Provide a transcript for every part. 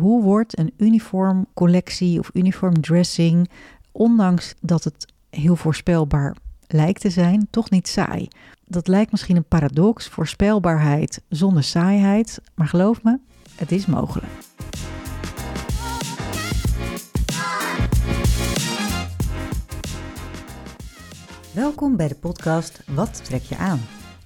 hoe wordt een uniform collectie of uniform dressing, ondanks dat het heel voorspelbaar lijkt te zijn, toch niet saai? Dat lijkt misschien een paradox, voorspelbaarheid zonder saaiheid, maar geloof me, het is mogelijk. Welkom bij de podcast Wat trek je aan?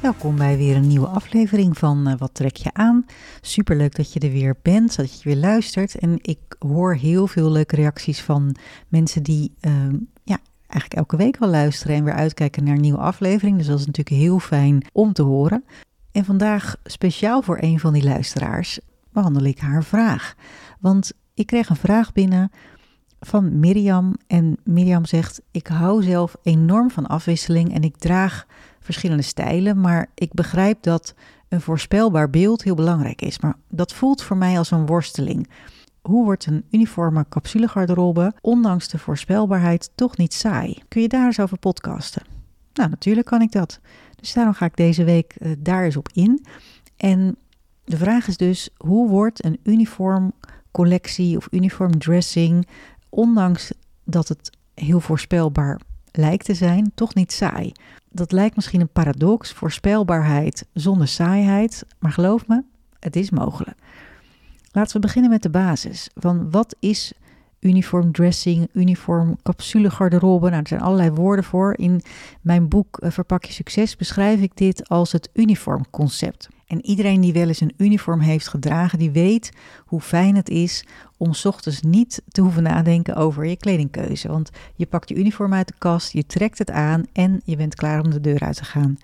Welkom bij weer een nieuwe aflevering van eh, Wat trek je aan? Superleuk dat je er weer bent, dat je weer luistert. En ik hoor heel veel leuke reacties van mensen die ehm, ja, eigenlijk elke week wel luisteren en weer uitkijken naar een nieuwe aflevering. Dus dat is natuurlijk heel fijn om te horen. En vandaag speciaal voor een van die luisteraars behandel ik haar vraag. Want ik kreeg een vraag binnen van Mirjam. En Mirjam zegt: Ik hou zelf enorm van afwisseling en ik draag verschillende stijlen. Maar ik begrijp dat een voorspelbaar beeld heel belangrijk is. Maar dat voelt voor mij als een worsteling. Hoe wordt een uniforme capsulegarderobe, ondanks de voorspelbaarheid, toch niet saai? Kun je daar eens over podcasten? Nou, natuurlijk kan ik dat. Dus daarom ga ik deze week eh, daar eens op in. En de vraag is dus: hoe wordt een uniform collectie of uniform dressing, ondanks dat het heel voorspelbaar lijkt te zijn, toch niet saai? Dat lijkt misschien een paradox, voorspelbaarheid zonder saaiheid, maar geloof me, het is mogelijk. Laten we beginnen met de basis. Van wat is uniform dressing, uniform capsulegarderobe? Nou, er zijn allerlei woorden voor. In mijn boek eh, Verpak je succes beschrijf ik dit als het uniformconcept. En iedereen die wel eens een uniform heeft gedragen, die weet hoe fijn het is om ochtends niet te hoeven nadenken over je kledingkeuze. Want je pakt je uniform uit de kast, je trekt het aan en je bent klaar om de deur uit te gaan.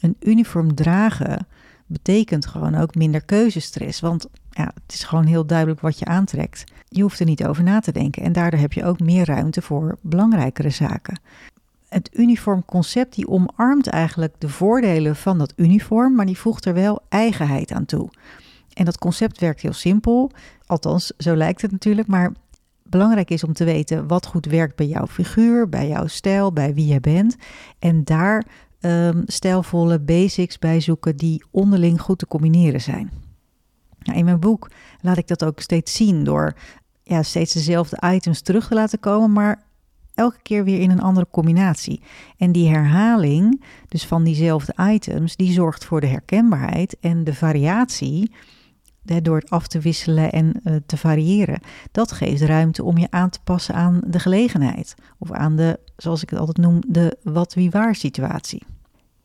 Een uniform dragen betekent gewoon ook minder keuzestress. Want ja, het is gewoon heel duidelijk wat je aantrekt. Je hoeft er niet over na te denken en daardoor heb je ook meer ruimte voor belangrijkere zaken. Het uniformconcept die omarmt eigenlijk de voordelen van dat uniform, maar die voegt er wel eigenheid aan toe. En dat concept werkt heel simpel, althans zo lijkt het natuurlijk, maar belangrijk is om te weten wat goed werkt bij jouw figuur, bij jouw stijl, bij wie je bent. En daar um, stijlvolle basics bij zoeken die onderling goed te combineren zijn. Nou, in mijn boek laat ik dat ook steeds zien door ja, steeds dezelfde items terug te laten komen, maar elke keer weer in een andere combinatie. En die herhaling, dus van diezelfde items, die zorgt voor de herkenbaarheid en de variatie. Door het af te wisselen en uh, te variëren, dat geeft ruimte om je aan te passen aan de gelegenheid. Of aan de, zoals ik het altijd noem, de wat wie waar situatie.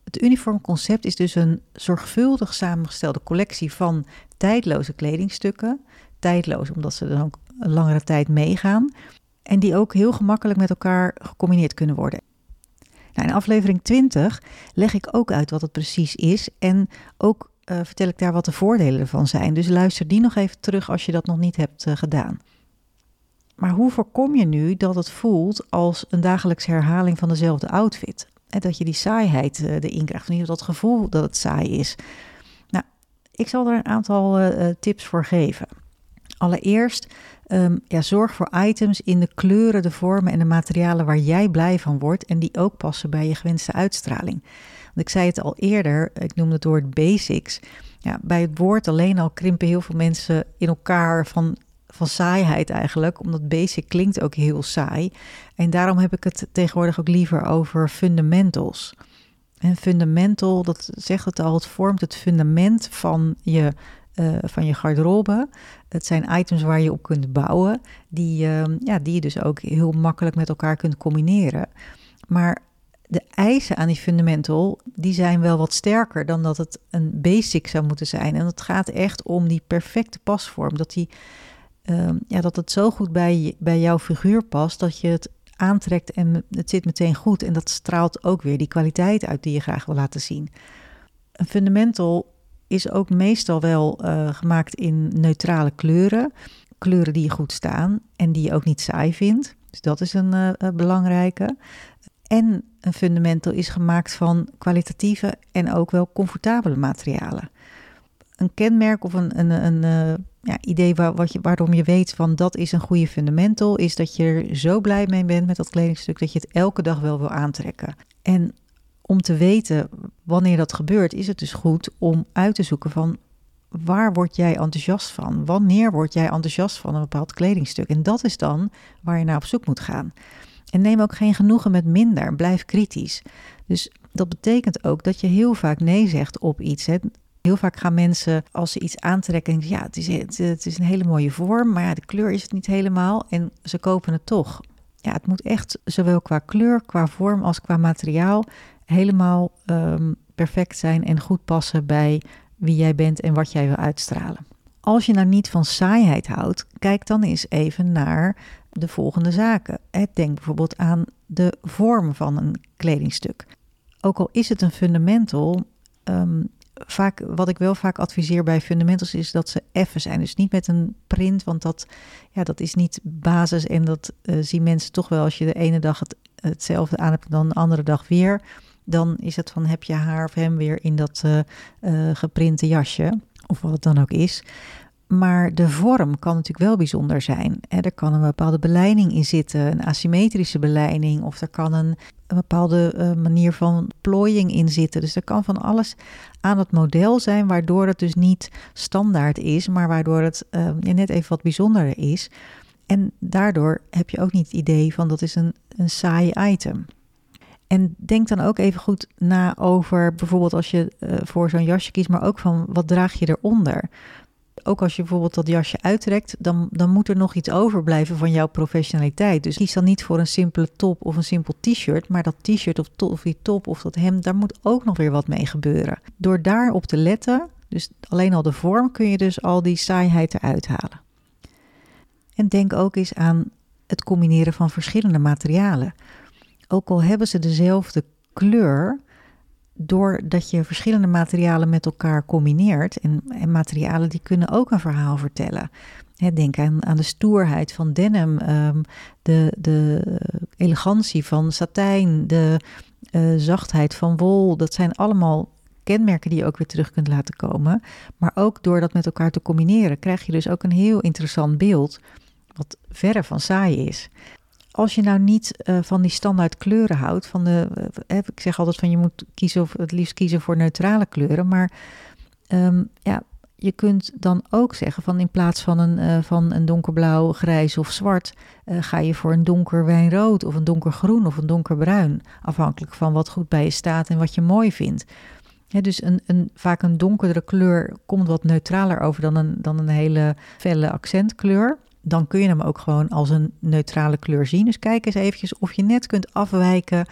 Het uniformconcept is dus een zorgvuldig samengestelde collectie van tijdloze kledingstukken. Tijdloos omdat ze dan ook een langere tijd meegaan. En die ook heel gemakkelijk met elkaar gecombineerd kunnen worden. Nou, in aflevering 20 leg ik ook uit wat het precies is. En ook uh, vertel ik daar wat de voordelen ervan zijn. Dus luister die nog even terug als je dat nog niet hebt uh, gedaan. Maar hoe voorkom je nu dat het voelt als een dagelijks herhaling van dezelfde outfit? Dat je die saaiheid uh, erin krijgt, of dat gevoel dat het saai is. Nou, ik zal er een aantal tips voor geven. Allereerst, um, ja, zorg voor items in de kleuren, de vormen en de materialen waar jij blij van wordt en die ook passen bij je gewenste uitstraling. Want ik zei het al eerder, ik noemde het woord basics. Ja, bij het woord alleen al krimpen heel veel mensen in elkaar van, van saaiheid eigenlijk, omdat basic klinkt ook heel saai. En daarom heb ik het tegenwoordig ook liever over fundamentals. En fundamental, dat zegt het al, het vormt het fundament van je uh, van je garderobe. Het zijn items waar je op kunt bouwen, die, uh, ja, die je dus ook heel makkelijk met elkaar kunt combineren. Maar de eisen aan die fundamental, die zijn wel wat sterker dan dat het een basic zou moeten zijn. En het gaat echt om die perfecte pasvorm. Dat, die, uh, ja, dat het zo goed bij, bij jouw figuur past dat je het aantrekt en het zit meteen goed. En dat straalt ook weer die kwaliteit uit die je graag wil laten zien. Een fundamental is ook meestal wel uh, gemaakt in neutrale kleuren. Kleuren die je goed staan en die je ook niet saai vindt. Dus dat is een uh, belangrijke. En een fundamental is gemaakt van kwalitatieve en ook wel comfortabele materialen. Een kenmerk of een, een, een, een ja, idee wat je, waarom je weet van dat is een goede fundamental, is dat je er zo blij mee bent met dat kledingstuk dat je het elke dag wel wil aantrekken. En om te weten wanneer dat gebeurt, is het dus goed om uit te zoeken van waar word jij enthousiast van? Wanneer word jij enthousiast van een bepaald kledingstuk? En dat is dan waar je naar op zoek moet gaan. En neem ook geen genoegen met minder. Blijf kritisch. Dus dat betekent ook dat je heel vaak nee zegt op iets. Hè. Heel vaak gaan mensen, als ze iets aantrekken, ja, het is, is een hele mooie vorm, maar ja, de kleur is het niet helemaal. En ze kopen het toch. Ja, het moet echt zowel qua kleur, qua vorm als qua materiaal helemaal ehm, perfect zijn en goed passen bij wie jij bent en wat jij wil uitstralen. Als je nou niet van saaiheid houdt, kijk dan eens even naar de volgende zaken. Denk bijvoorbeeld aan de vorm van een kledingstuk. Ook al is het een fundamental, um, vaak, wat ik wel vaak adviseer bij fundamentals is dat ze effen zijn. Dus niet met een print, want dat, ja, dat is niet basis. En dat uh, zien mensen toch wel als je de ene dag het, hetzelfde aan hebt dan de andere dag weer. Dan is het van heb je haar of hem weer in dat uh, uh, geprinte jasje. Of wat het dan ook is. Maar de vorm kan natuurlijk wel bijzonder zijn. Er kan een bepaalde beleiding in zitten, een asymmetrische beleiding, of er kan een, bepaalde uh, manier van plooiing in zitten. Dus er kan van alles aan het model zijn, waardoor het dus niet standaard is, maar waardoor het uh, net even wat bijzonderder is. En daardoor heb je ook niet het idee van dat is een, een saai item. En denk dan ook even goed na over bijvoorbeeld als je uh, voor zo'n jasje kiest, maar ook van wat draag je eronder ook als je bijvoorbeeld dat jasje uittrekt, dan, dan moet er nog iets overblijven van jouw professionaliteit. Dus kies dan niet voor een simpele top of een simpel t-shirt, maar dat t-shirt of, of die top of dat hemd, daar moet ook nog weer wat mee gebeuren. Door daarop te letten, dus alleen al de vorm, kun je dus al die saaiheid eruit halen. En denk ook eens aan het combineren van verschillende materialen. Ook al hebben ze dezelfde kleur, doordat je verschillende materialen met elkaar combineert, en, en materialen die kunnen ook een verhaal vertellen. denk aan, aan de stoerheid van denim, um, de, de elegantie van satijn, de uh, zachtheid van wol. Dat zijn allemaal kenmerken die je ook weer terug kunt laten komen. Maar ook door dat met elkaar te combineren, krijg je dus ook een heel interessant beeld, wat verre van saai is als je nou niet uh, van die standaard kleuren houdt, van de, uh, ik zeg altijd van je moet kiezen of het liefst kiezen voor neutrale kleuren, maar um, ja, je kunt dan ook zeggen van in plaats van een, van een donkerblauw, grijs of zwart, ga je voor een donker wijnrood of een donkergroen of een donkerbruin, afhankelijk van wat goed bij je staat en wat je mooi vindt. Dus een, een, vaak een donkerdere kleur komt wat neutraler over dan een, dan een hele felle accentkleur dan kun je hem ook gewoon als een neutrale kleur zien. Dus kijk eens eventjes of je net kunt afwijken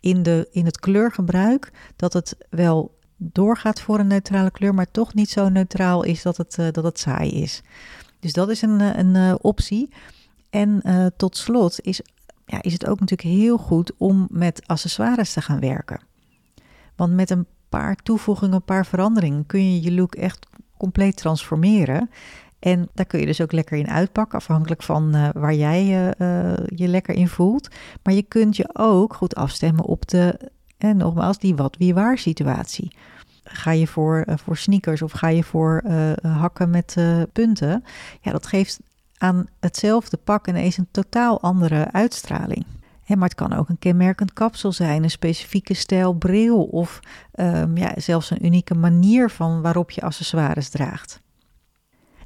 in, de, in het kleurgebruik. Dat het wel doorgaat voor een neutrale kleur, maar toch niet zo neutraal is dat het, uh, dat het saai is. Dus dat is een, eh, een uh, optie. En tot slot is, ja, is het ook natuurlijk heel goed om met accessoires te gaan werken. Want met een paar toevoegingen, een paar veranderingen kun je je look echt compleet transformeren. En daar kun je dus ook lekker in uitpakken, afhankelijk van uh, waar jij uh, je lekker in voelt. Maar je kunt je ook goed afstemmen op de, en nogmaals, die wat wie waar situatie. Ga je voor, voor sneakers of ga je voor hakken met punten? Ja, dat geeft aan hetzelfde pak ineens een totaal andere uitstraling. maar het kan ook een kenmerkend kapsel zijn, een specifieke stijl bril of um, ja, zelfs een unieke manier van waarop je accessoires draagt.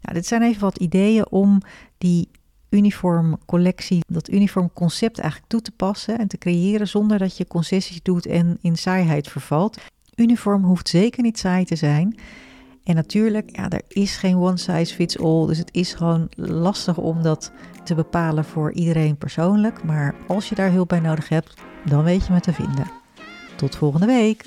Nou, dit zijn even wat ideeën om die uniform collectie, dat uniform concept eigenlijk toe te passen en te creëren zonder dat je concessies doet en in saaiheid vervalt. Uniform hoeft zeker niet saai te zijn. En natuurlijk, ja, er is geen one size fits all, dus het is gewoon lastig om dat te bepalen voor iedereen persoonlijk. Maar als je daar hulp bij nodig hebt, dan weet je me te vinden. Tot volgende week!